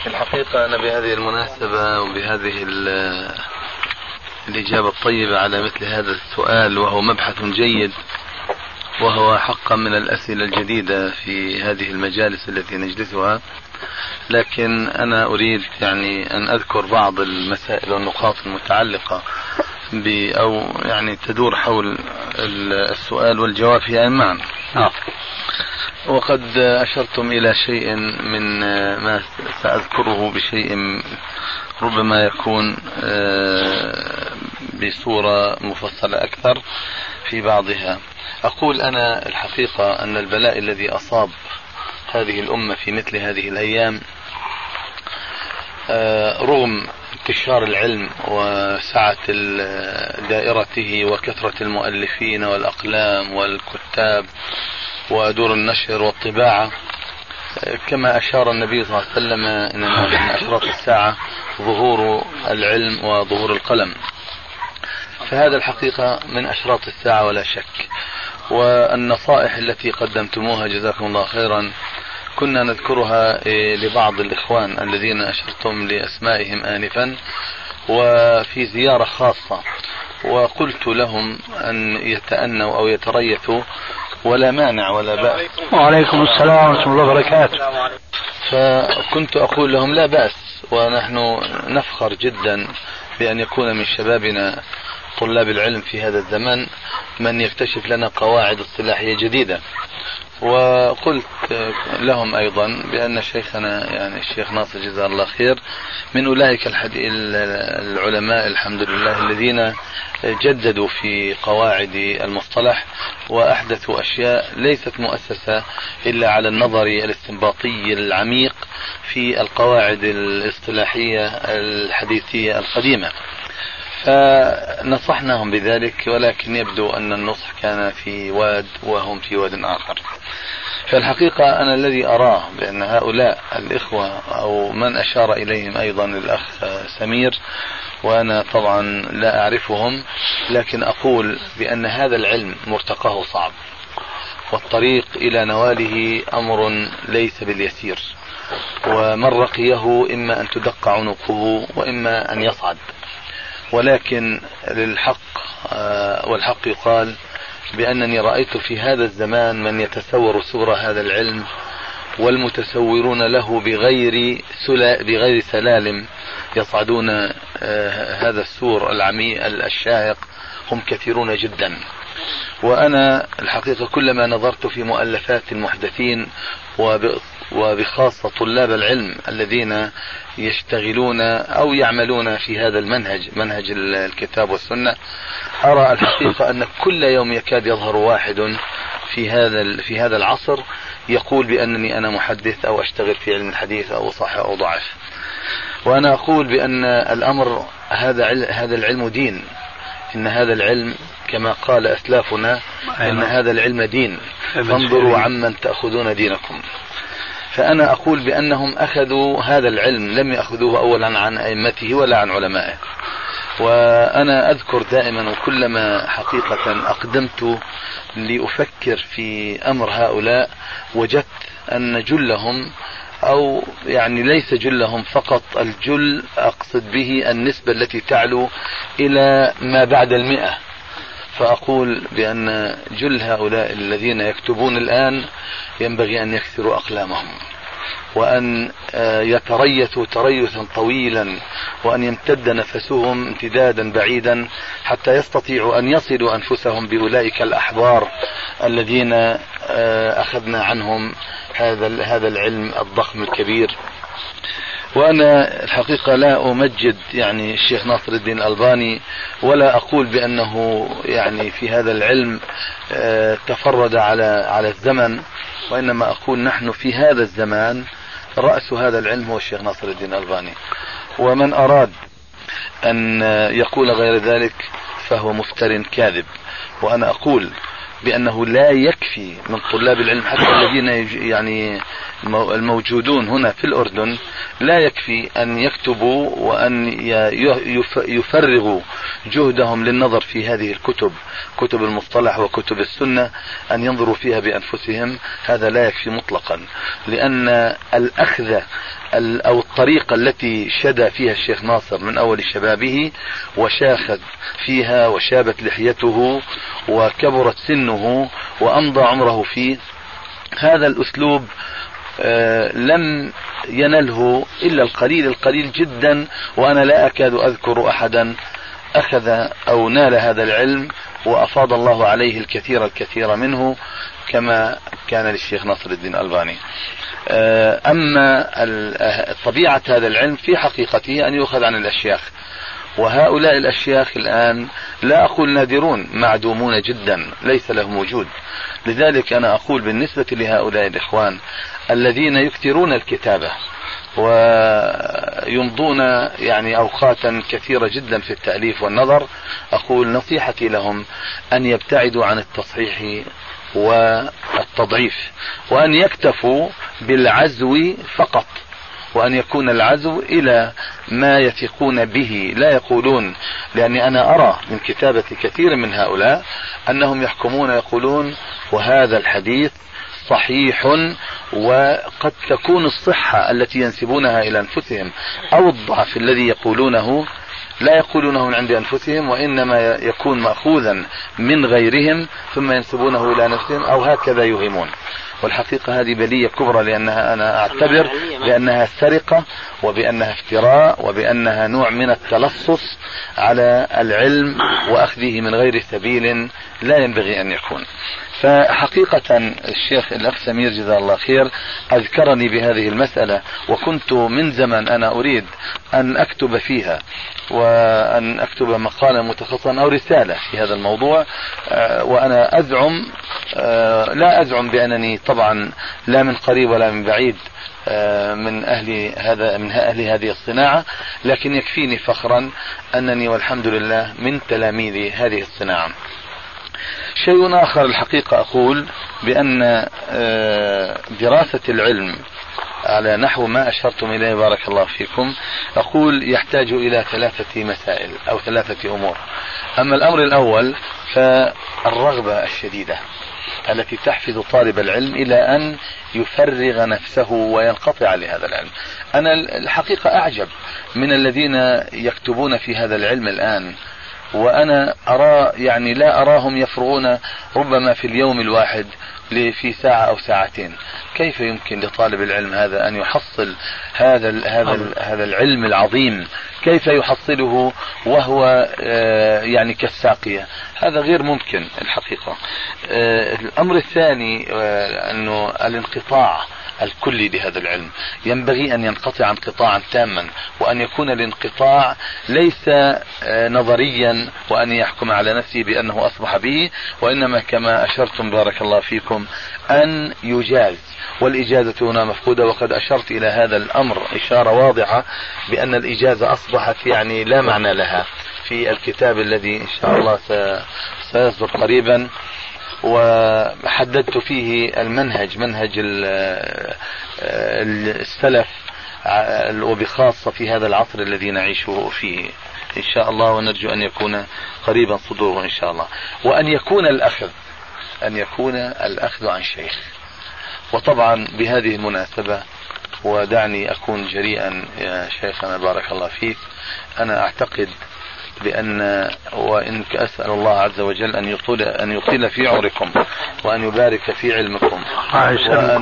في الحقيقة أنا بهذه المناسبة وبهذه الإجابة الطيبة على مثل هذا السؤال وهو مبحث جيد وهو حقا من الأسئلة الجديدة في هذه المجالس التي نجلسها لكن أنا أريد يعني أن أذكر بعض المسائل والنقاط المتعلقة ب أو يعني تدور حول السؤال والجواب فيها معا. آه. وقد أشرتم إلى شيء من ما سأذكره بشيء ربما يكون آه، بصورة مفصلة أكثر في بعضها. أقول أنا الحقيقة أن البلاء الذي أصاب هذه الأمة في مثل هذه الأيام آه، رغم انتشار العلم وسعة دائرته وكثرة المؤلفين والأقلام والكتاب ودور النشر والطباعة. كما أشار النبي صلى الله عليه وسلم أن من أشراط الساعة ظهور العلم وظهور القلم. فهذا الحقيقة من أشراط الساعة ولا شك. والنصائح التي قدمتموها جزاكم الله خيرا. كنا نذكرها لبعض الإخوان الذين أشرتم لأسمائهم آنفا وفي زيارة خاصة. وقلت لهم أن يتأنوا أو يتريثوا ولا مانع ولا بأس. وعليكم السلام ورحمة الله وبركاته. فكنت أقول لهم لا بأس ونحن نفخر جدا بأن يكون من شبابنا طلاب العلم في هذا الزمن من يكتشف لنا قواعد اصطلاحية جديدة وقلت لهم أيضا بأن شيخنا يعني الشيخ ناصر جزاه الله خير من أولئك العلماء الحمد لله الذين جددوا في قواعد المصطلح وأحدثوا أشياء ليست مؤسسة إلا على النظر الاستنباطي العميق في القواعد الاصطلاحية الحديثية القديمة. فنصحناهم بذلك ولكن يبدو أن النصح كان في واد وهم في واد آخر. فالحقيقة أنا الذي أراه بأن هؤلاء الإخوة أو من أشار إليهم أيضا الأخ سمير وأنا طبعا لا أعرفهم لكن أقول بأن هذا العلم مرتقاه صعب والطريق إلى نواله أمر ليس باليسير ومن رقيه إما أن تدق عنقه وإما أن يصعد. ولكن للحق آه، والحق يقال بأنني رأيت في هذا الزمان من يتسور سور هذا العلم والمتسورون له بغير بغير سلالم يصعدون آه، هذا السور العميق الشاهق هم كثيرون جدا. وأنا الحقيقة كلما نظرت في مؤلفات المحدثين وبخاصة طلاب العلم الذين يشتغلون أو يعملون في هذا المنهج منهج الكتاب والسنة أرى الحقيقة أن كل يوم يكاد يظهر واحد في هذا في هذا العصر يقول بأنني أنا محدث أو أشتغل في علم الحديث أو صحيح أو ضعف وأنا أقول بأن الأمر هذا هذا العلم دين. إن هذا العلم كما قال أسلافنا إن هذا العلم دين. فانظروا عمن تأخذون دينكم. فأنا أقول بأنهم أخذوا هذا العلم لم يأخذوه أولا عن أئمته ولا عن علمائه. وأنا أذكر دائما وكلما حقيقة أقدمت لأفكر في أمر هؤلاء وجدت أن جلهم أو يعني ليس جلهم فقط الجل أقصد به النسبة التي تعلو إلى ما بعد المئة. فأقول بأن جل هؤلاء الذين يكتبون الآن ينبغي أن يكسروا أقلامهم. وأن آه، يتريثوا تريثا طويلا وأن يمتد نفسهم امتدادا بعيدا حتى يستطيعوا أن يصلوا أنفسهم بأولئك الأحبار الذين آه، أخذنا عنهم هذا هذا العلم الضخم الكبير. وأنا الحقيقة لا أمجد يعني الشيخ ناصر الدين الألباني ولا أقول بأنه يعني في هذا العلم آه، تفرد على على الزمن وإنما أقول نحن في هذا الزمان رأس هذا العلم هو الشيخ ناصر الدين الألباني. ومن أراد أن يقول غير ذلك فهو مفتر كاذب. وأنا أقول بأنه لا يكفي من طلاب العلم حتى الذين يعني الموجودون هنا في الأردن لا يكفي أن يكتبوا وأن يفرغوا جهدهم للنظر في هذه الكتب كتب المصطلح وكتب السنة أن ينظروا فيها بأنفسهم. هذا لا يكفي مطلقا لأن الأخذ أو الطريقة التي شدى فيها الشيخ ناصر من أول شبابه وشاخذ فيها وشابت لحيته وكبرت سنه وأمضى عمره فيه. هذا الأسلوب آه، لم ينله إلا القليل القليل جدا وأنا لا أكاد أذكر أحدا أخذ أو نال هذا العلم وأفاض الله عليه الكثير الكثير منه كما كان للشيخ نصر الدين الألباني. أما طبيعة هذا العلم في حقيقته أن يؤخذ عن الأشياخ. وهؤلاء الأشياخ الآن لا أقول نادرون معدومون جدا ليس لهم وجود. لذلك أنا أقول بالنسبة لهؤلاء الإخوان الذين يكثرون الكتابة ويمضون يعني أوقاتا كثيرة جدا في التأليف والنظر أقول نصيحتي لهم أن يبتعدوا عن التصحيح والتضعيف وأن يكتفوا بالعزو فقط وأن يكون العزو إلى ما يثقون به. لا يقولون لأني أنا أرى من كتابة كثير من هؤلاء أنهم يحكمون يقولون وهذا الحديث صحيح وقد تكون الصحة التي ينسبونها إلى أنفسهم أو الضعف الذي يقولونه. لا يقولونه من عند أنفسهم وإنما يكون مأخوذا من غيرهم ثم ينسبونه إلى نفسهم أو هكذا يوهمون. والحقيقة هذه بلية كبرى لأنها أنا أعتبر بأنها سرقة وبأنها افتراء وبأنها نوع من التلصص على العلم وأخذه من غير سبيل لا ينبغي أن يكون. فحقيقة الشيخ الأخ سمير جزاه الله خير أذكرني بهذه المسألة وكنت من زمن أنا أريد أن أكتب فيها وأن أكتب مقالا متخصصا أو رسالة في هذا الموضوع آه، وأنا أزعم آه، لا أزعم بأنني طبعا لا من قريب ولا من بعيد آه، من أهل هذا من أهل هذه الصناعة لكن يكفيني فخرا أنني والحمد لله من تلاميذ هذه الصناعة. شيء آخر الحقيقة أقول بأن آه، دراسة العلم على نحو ما أشرتم إليه بارك الله فيكم أقول يحتاج إلى ثلاثة مسائل أو ثلاثة أمور. أما الأمر الأول فالرغبة الشديدة التي تحفز طالب العلم إلى أن يفرغ نفسه وينقطع لهذا العلم. أنا الحقيقة أعجب من الذين يكتبون في هذا العلم الآن وأنا أرى يعني لا أراهم يفرغون ربما في اليوم الواحد في ساعة أو ساعتين. كيف يمكن لطالب العلم هذا أن يحصل هذا هذا هذا العلم العظيم؟ كيف يحصله وهو آه، يعني كالساقية؟ هذا غير ممكن الحقيقة. آه، الأمر الثاني آه، أنه الانقطاع الكلي لهذا العلم. ينبغي أن ينقطع انقطاعا تاما وأن يكون الانقطاع ليس نظريا وأن يحكم على نفسه بأنه أصبح به وإنما كما أشرتم بارك الله فيكم أن يجاز. والإجازة هنا مفقودة وقد أشرت إلى هذا الأمر إشارة واضحة بأن الإجازة أصبحت يعني لا معنى لها في الكتاب الذي إن شاء الله سيصدر قريبا. وحددت فيه المنهج منهج السلف وبخاصة في هذا العصر الذي نعيش فيه. إن شاء الله ونرجو أن يكون قريبا صدوره إن شاء الله. وأن يكون الأخذ أن يكون الأخذ عن شيخ. وطبعا بهذه المناسبة ودعني أكون جريئا يا شيخنا بارك الله فيك. أنا أعتقد بأن وإن أسأل الله عز وجل أن يطول أن يطيل في عمركم وأن يبارك في علمكم وأن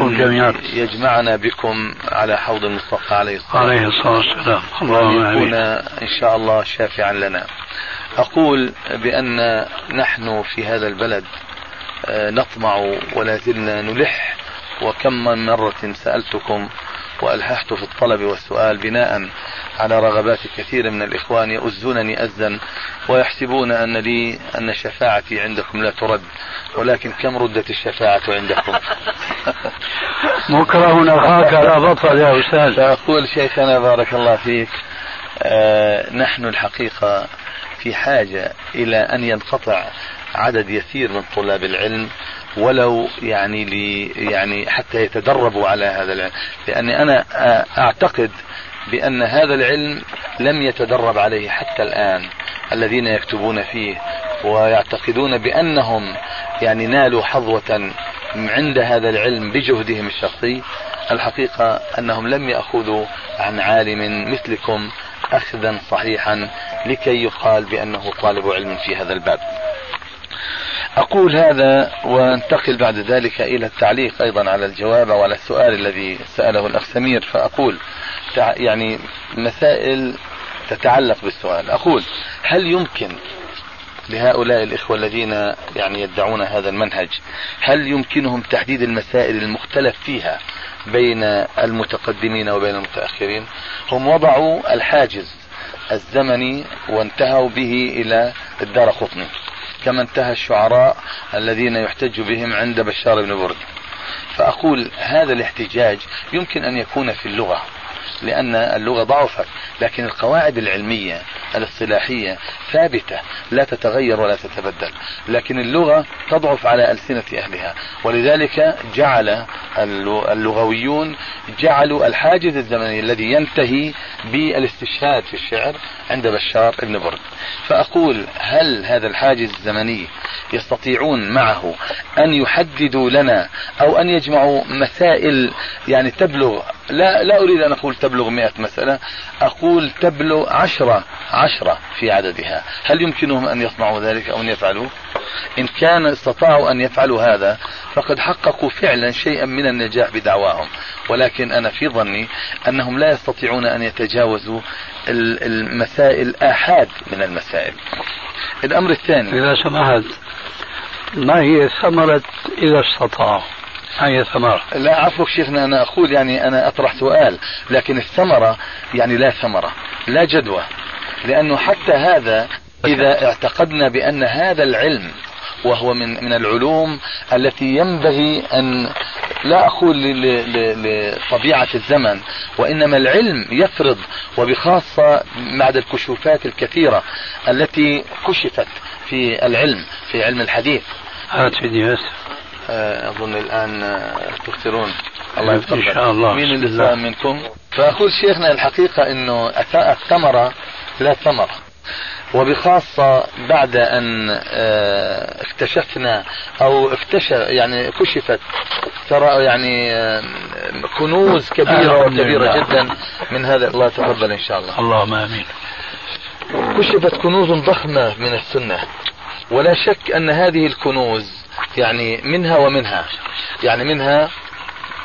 يجمعنا بكم على حوض المصطفى عليه الصلاة عليه الصلاة والسلام. اللهم يكون إن شاء الله شافعا لنا. أقول بأن نحن في هذا البلد آه، نطمع ولا زلنا نلح وكم من مرة سألتكم وألححت في الطلب والسؤال بناء على رغبات كثير من الإخوان يؤزونني أزا ويحسبون أن لي أن شفاعتي عندكم لا ترد ولكن كم ردت الشفاعة عندكم؟ مكره أخاك لا بطل يا أستاذ. أقول شيخنا بارك الله فيك آه نحن الحقيقة في حاجة إلى أن ينقطع عدد يسير من طلاب العلم ولو يعني لي يعني حتى يتدربوا على هذا العلم. لأني أنا أعتقد بأن هذا العلم لم يتدرب عليه حتى الآن الذين يكتبون فيه ويعتقدون بأنهم يعني نالوا حظوة عند هذا العلم بجهدهم الشخصي. الحقيقة أنهم لم يأخذوا عن عالم مثلكم أخذا صحيحا لكي يقال بأنه طالب علم في هذا الباب. أقول هذا وأنتقل بعد ذلك إلى التعليق أيضا على الجواب أو على السؤال الذي سأله الأخ سمير فأقول يعني مسائل تتعلق بالسؤال. أقول هل يمكن لهؤلاء الإخوة الذين يعني يدعون هذا المنهج هل يمكنهم تحديد المسائل المختلف فيها بين المتقدمين وبين المتأخرين؟ هم وضعوا الحاجز الزمني وانتهوا به إلى الدار قطني. كما انتهى الشعراء الذين يحتج بهم عند بشار بن برد. فأقول هذا الاحتجاج يمكن أن يكون في اللغة. لأن اللغة ضعفت لكن القواعد العلمية الاصطلاحية ثابتة لا تتغير ولا تتبدل. لكن اللغة تضعف على ألسنة أهلها ولذلك جعل اللغويون جعلوا الحاجز الزمني الذي ينتهي بالاستشهاد في الشعر عند بشار بن برد. فأقول هل هذا الحاجز الزمني يستطيعون معه أن يحددوا لنا أو أن يجمعوا مسائل يعني تبلغ لا لا أريد أن أقول تبلغ مئة مسألة. أقول تبلغ عشرة عشرة في عددها. هل يمكنهم أن يصنعوا ذلك أو أن يفعلوه؟ إن كان استطاعوا أن يفعلوا هذا فقد حققوا فعلا شيئا من النجاح بدعواهم. ولكن أنا في ظني أنهم لا يستطيعون أن يتجاوزوا المسائل آحاد من المسائل. الأمر الثاني. إذا سمحت ما هي ثمرة إذا استطاعوا؟ هي ثمرة لا عفوك شيخنا أنا أقول يعني أنا أطرح سؤال لكن الثمرة يعني لا ثمرة لا جدوى لأنه حتى هذا إذا اعتقدنا بأن هذا العلم وهو من من العلوم التي ينبغي أن لا أقول لطبيعة الزمن وإنما العلم يفرض وبخاصة بعد الكشوفات الكثيرة التي كشفت في العلم في علم الحديث. هات آه، أظن الآن آه، تكثرون الله يفتح إن شاء الله. مين اللي فاهم منكم؟ فأقول شيخنا الحقيقة إنه الثمرة لا ثمره وبخاصة بعد أن آه، اكتشفنا أو اكتشف يعني كشفت ترى يعني كنوز كبيرة وكبيرة جدا من هذا. الله تقبل إن شاء الله. اللهم آمين. كشفت كنوز ضخمة من السنة. ولا شك أن هذه الكنوز يعني منها ومنها. يعني منها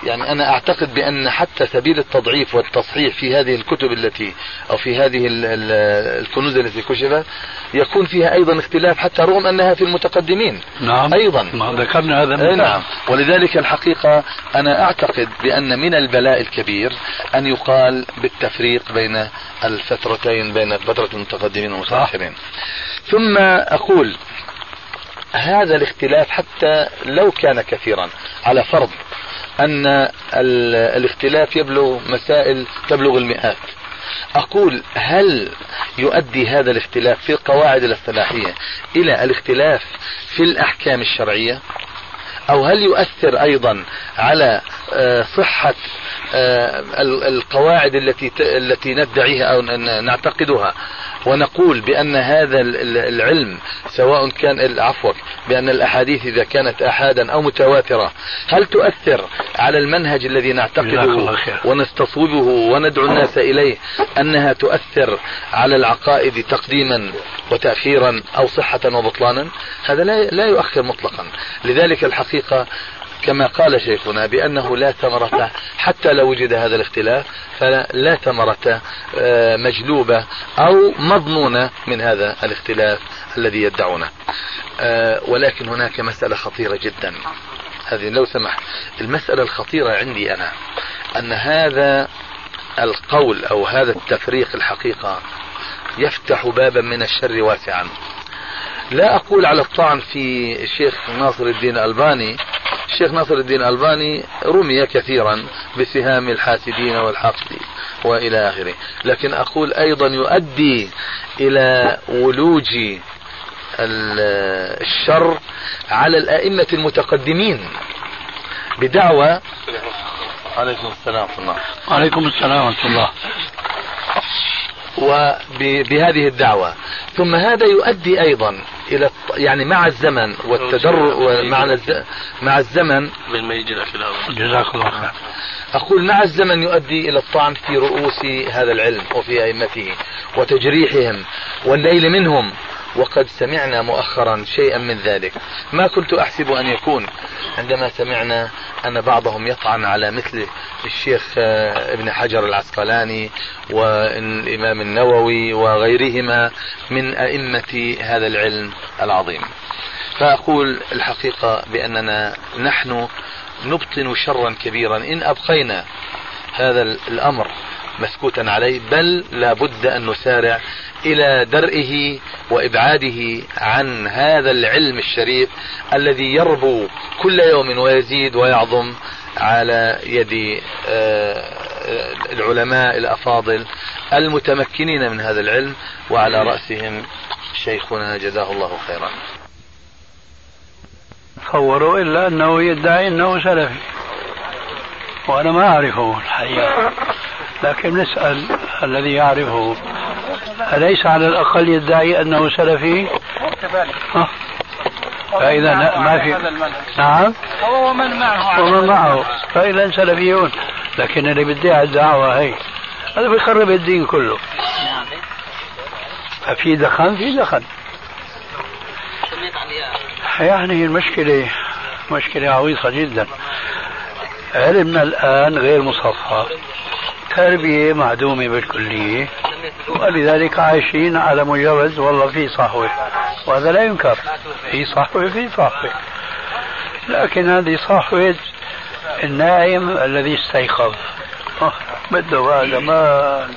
يعني أنا أعتقد بأن حتى سبيل التضعيف والتصحيح في هذه الكتب التي أو في هذه الكنوز التي كشفت يكون فيها أيضا اختلاف حتى رغم أنها في المتقدمين. نعم. أيضا. ما ذكرنا هذا من نعم. ولذلك الحقيقة أنا أعتقد بأن من البلاء الكبير أن يقال بالتفريق بين الفترتين بين فترة المتقدمين والمتأخرين. ثم أقول هذا الاختلاف حتى لو كان كثيرا على فرض أن الاختلاف يبلغ مسائل تبلغ المئات. أقول هل يؤدي هذا الاختلاف في القواعد الاصطلاحية إلى الاختلاف في الأحكام الشرعية؟ أو هل يؤثر أيضا على آه، صحة آه، القواعد التي التي ندعيها أو نعتقدها؟ ونقول بأن هذا العلم سواء كان عفوا بأن الأحاديث إذا كانت أحادا أو متواترة هل تؤثر على المنهج الذي نعتقده ونستصوبه وندعو الناس إليه أنها تؤثر على العقائد تقديما وتأخيرا أو صحة وبطلانا؟ هذا لا لا يؤخر مطلقا. لذلك الحقيقة كما قال شيخنا بأنه لا ثمرة حتى لو وجد هذا الاختلاف فلا ثمرة آه، مجلوبة أو مضمونة من هذا الاختلاف الذي يدعونه. آه، ولكن هناك مسألة خطيرة جدا. هذه لو سمح المسألة الخطيرة عندي أنا أن هذا القول أو هذا التفريق الحقيقة يفتح بابا من الشر واسعا. لا أقول على الطعن في الشيخ ناصر الدين الألباني. الشيخ ناصر الدين الألباني رمي كثيرا بسهام الحاسدين والحقد وإلى آخره. لكن أقول أيضا يؤدي إلى ولوج الشر على الأئمة المتقدمين بدعوى عليكم السلام ورحمة الله. وعليكم السلام ورحمة الله. وبهذه الدعوة. ثم هذا يؤدي أيضا إلى يعني مع الزمن والتدر مع مع الزمن. جزاك الله خير. أقول مع الزمن يؤدي إلى الطعن في رؤوس هذا العلم وفي أئمته وتجريحهم والليل منهم وقد سمعنا مؤخرا شيئا من ذلك. ما كنت أحسب أن يكون. عندما سمعنا أن بعضهم يطعن على مثل الشيخ آه، ابن حجر العسقلاني والإمام النووي وغيرهما من أئمة هذا العلم العظيم. فأقول الحقيقة بأننا نحن نبطن شرا كبيرا. إن أبقينا هذا الأمر مسكوتا عليه بل لابد أن نسارع إلى درئه وإبعاده عن هذا العلم الشريف الذي يربو كل يوم ويزيد ويعظم على يد آه، العلماء الأفاضل المتمكنين من هذا العلم وعلى رأسهم شيخنا جزاه الله خيرا. تصوروا إلا أنه يدعي أنه سلفي وأنا ما أعرفه الحقيقة. لكن نسأل الذي يعرفه أليس على الأقل يدعي أنه سلفي؟ فإذا ما في نعم. هو ومن معه. ومن معه فإذا سلفيون. لكن اللي بيدعي الدعوة هي. هذا بيخرب الدين كله. ففي دخن في دخن. يعني المشكلة مشكلة عويصة جدا. علمنا الآن غير مصفى. تربية معدومة بالكلية. ولذلك عايشين على مجرد والله في صحوة. وهذا لا ينكر. في صحوة في صحوة لكن هذه صحوة النائم الذي استيقظ. بده بعد ما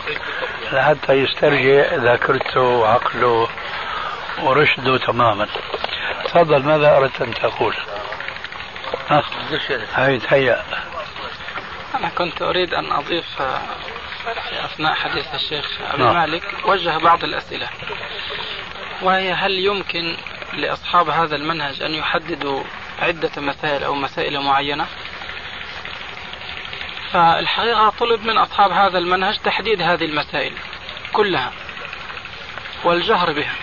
لحتى يسترجع ذاكرته وعقله ورشده تماما. تفضل ماذا أردت أن تقول؟ ها؟ هاي تهيأ أنا كنت أريد أن أضيف آه، في أثناء حديث الشيخ أبي نعم. مالك وجه بعض الأسئلة. وهي هل يمكن لأصحاب هذا المنهج أن يحددوا عدة مسائل أو مسائل معينة؟ فالحقيقة طلب من أصحاب هذا المنهج تحديد هذه المسائل كلها والجهر بها.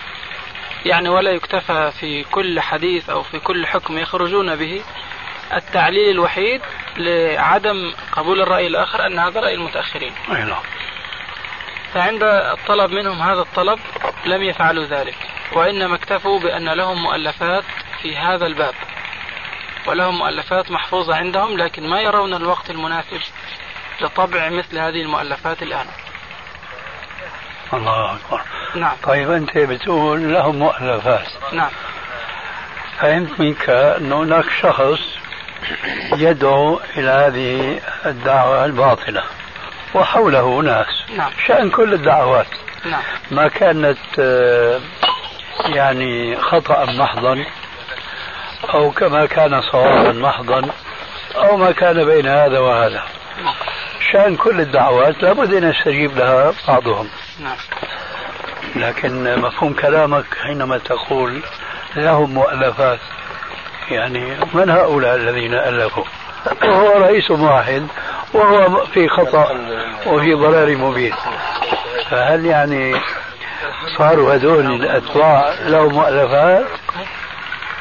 يعني ولا يكتفى في كل حديث أو في كل حكم يخرجون به. التعليل الوحيد لعدم قبول الرأي الآخر أن هذا رأي المتأخرين. أي نعم. فعند الطلب منهم هذا الطلب لم يفعلوا ذلك وإنما اكتفوا بأن لهم مؤلفات في هذا الباب. ولهم مؤلفات محفوظة عندهم لكن ما يرون الوقت المناسب لطبع مثل هذه المؤلفات الآن. الله أكبر. نعم. طيب أنت بتقول لهم مؤلفات. نعم. فهمت منك أن هناك شخص يدعو إلى هذه الدعوة الباطلة وحوله ناس. نعم. شأن كل الدعوات. نعم. ما كانت آه، يعني خطأ محضا أو كما كان صوابا محضا أو ما كان بين هذا وهذا. شأن كل الدعوات لابد أن يستجيب لها بعضهم. نعم. لكن مفهوم كلامك حينما تقول لهم مؤلفات. يعني من هؤلاء الذين ألفوا وهو رئيس واحد وهو في خطأ وفي ضلال مبين. فهل يعني صاروا هذول الأتباع لهم مؤلفات؟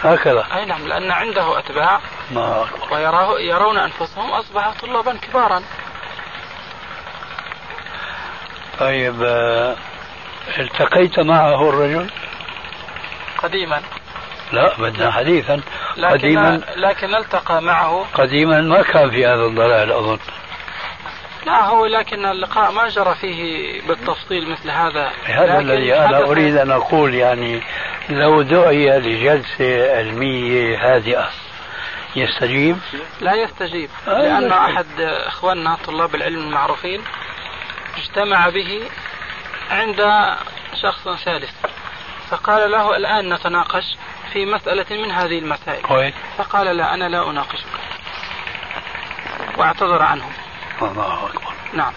هكذا. أي نعم لأن عنده أتباع. ما ويراه يرون أنفسهم أصبحوا طلابا كبارا. طيب آه، التقيت معه الرجل؟ قديما. لا بدنا حديثا لكن قديما. لكن التقى معه. قديما ما كان في هذا الضلال أظن. لا هو لكن اللقاء ما جرى فيه بالتفصيل مثل هذا. هذا الذي أنا حدث- أريد أن أقول يعني لو دعي لجلسة علمية هادئة يستجيب؟ لا يستجيب آه، لأن. أحد إخواننا طلاب العلم المعروفين اجتمع به عند شخص ثالث فقال له الآن نتناقش. في مسألة من هذه المسائل. كويس فقال لا أنا لا أناقشك واعتذر عنه الله أكبر. نعم.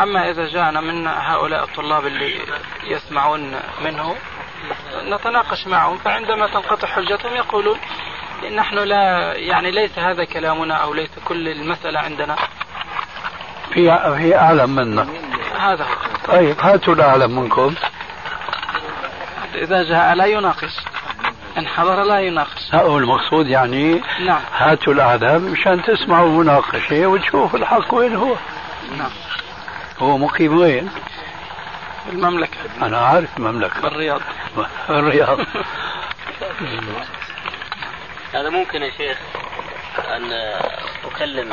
أما إذا جاءنا من هؤلاء الطلاب اللي يسمعون منه نتناقش معهم فعندما تنقطع حجتهم يقولون نحن لا يعني ليس هذا كلامنا أو ليس كل المسألة عندنا. في في أعلم منا. هذا. هو طيب هاتوا الأعلم منكم. إذا جاء لا يناقش. إن حضر لا يناقش. هو المقصود يعني نعم. هاتوا الأعلم مشان تسمعوا مناقشة وتشوفوا الحق وين هو. نعم. هو مقيم وين؟ المملكة. أنا عارف المملكة. بالرياض. <laughs> الرياض. <laughs> هذا ممكن يا شيخ أن أكلم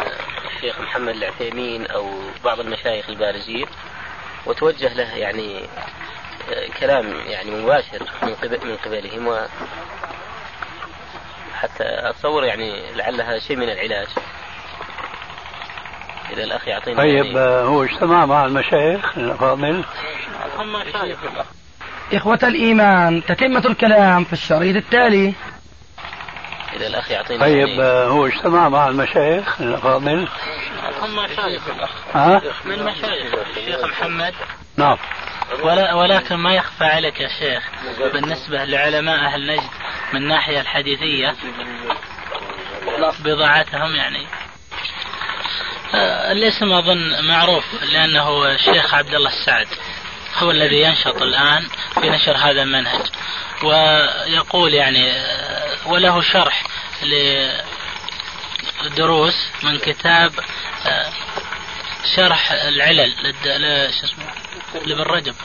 الشيخ محمد العثيمين أو بعض المشايخ البارزين. وتوجه له يعني آه، كلام يعني مباشر من قبل من قبلهم و حتى أتصور يعني لعل هذا شيء من العلاج. إذا الأخ يعطيني طيب يعني. آه، هو اجتمع مع المشايخ مشايخ إخوة الإيمان تتمة الكلام في الشريط التالي. إذا الأخ يعطيني طيب يعني آه، هو اجتمع مع المشايخ الأفاضل هم مشايخ. ها؟ من مشايخ. الشيخ محمد. نعم. ولا ولكن ما يخفى عليك يا شيخ بالنسبة لعلماء أهل نجد من الناحية الحديثية. بضاعتهم يعني. آه، الاسم أظن معروف لأنه الشيخ عبد الله السعد. هو الذي ينشط الآن في نشر هذا المنهج. ويقول يعني وله شرح لدروس من كتاب شرح العلل لابن رجب.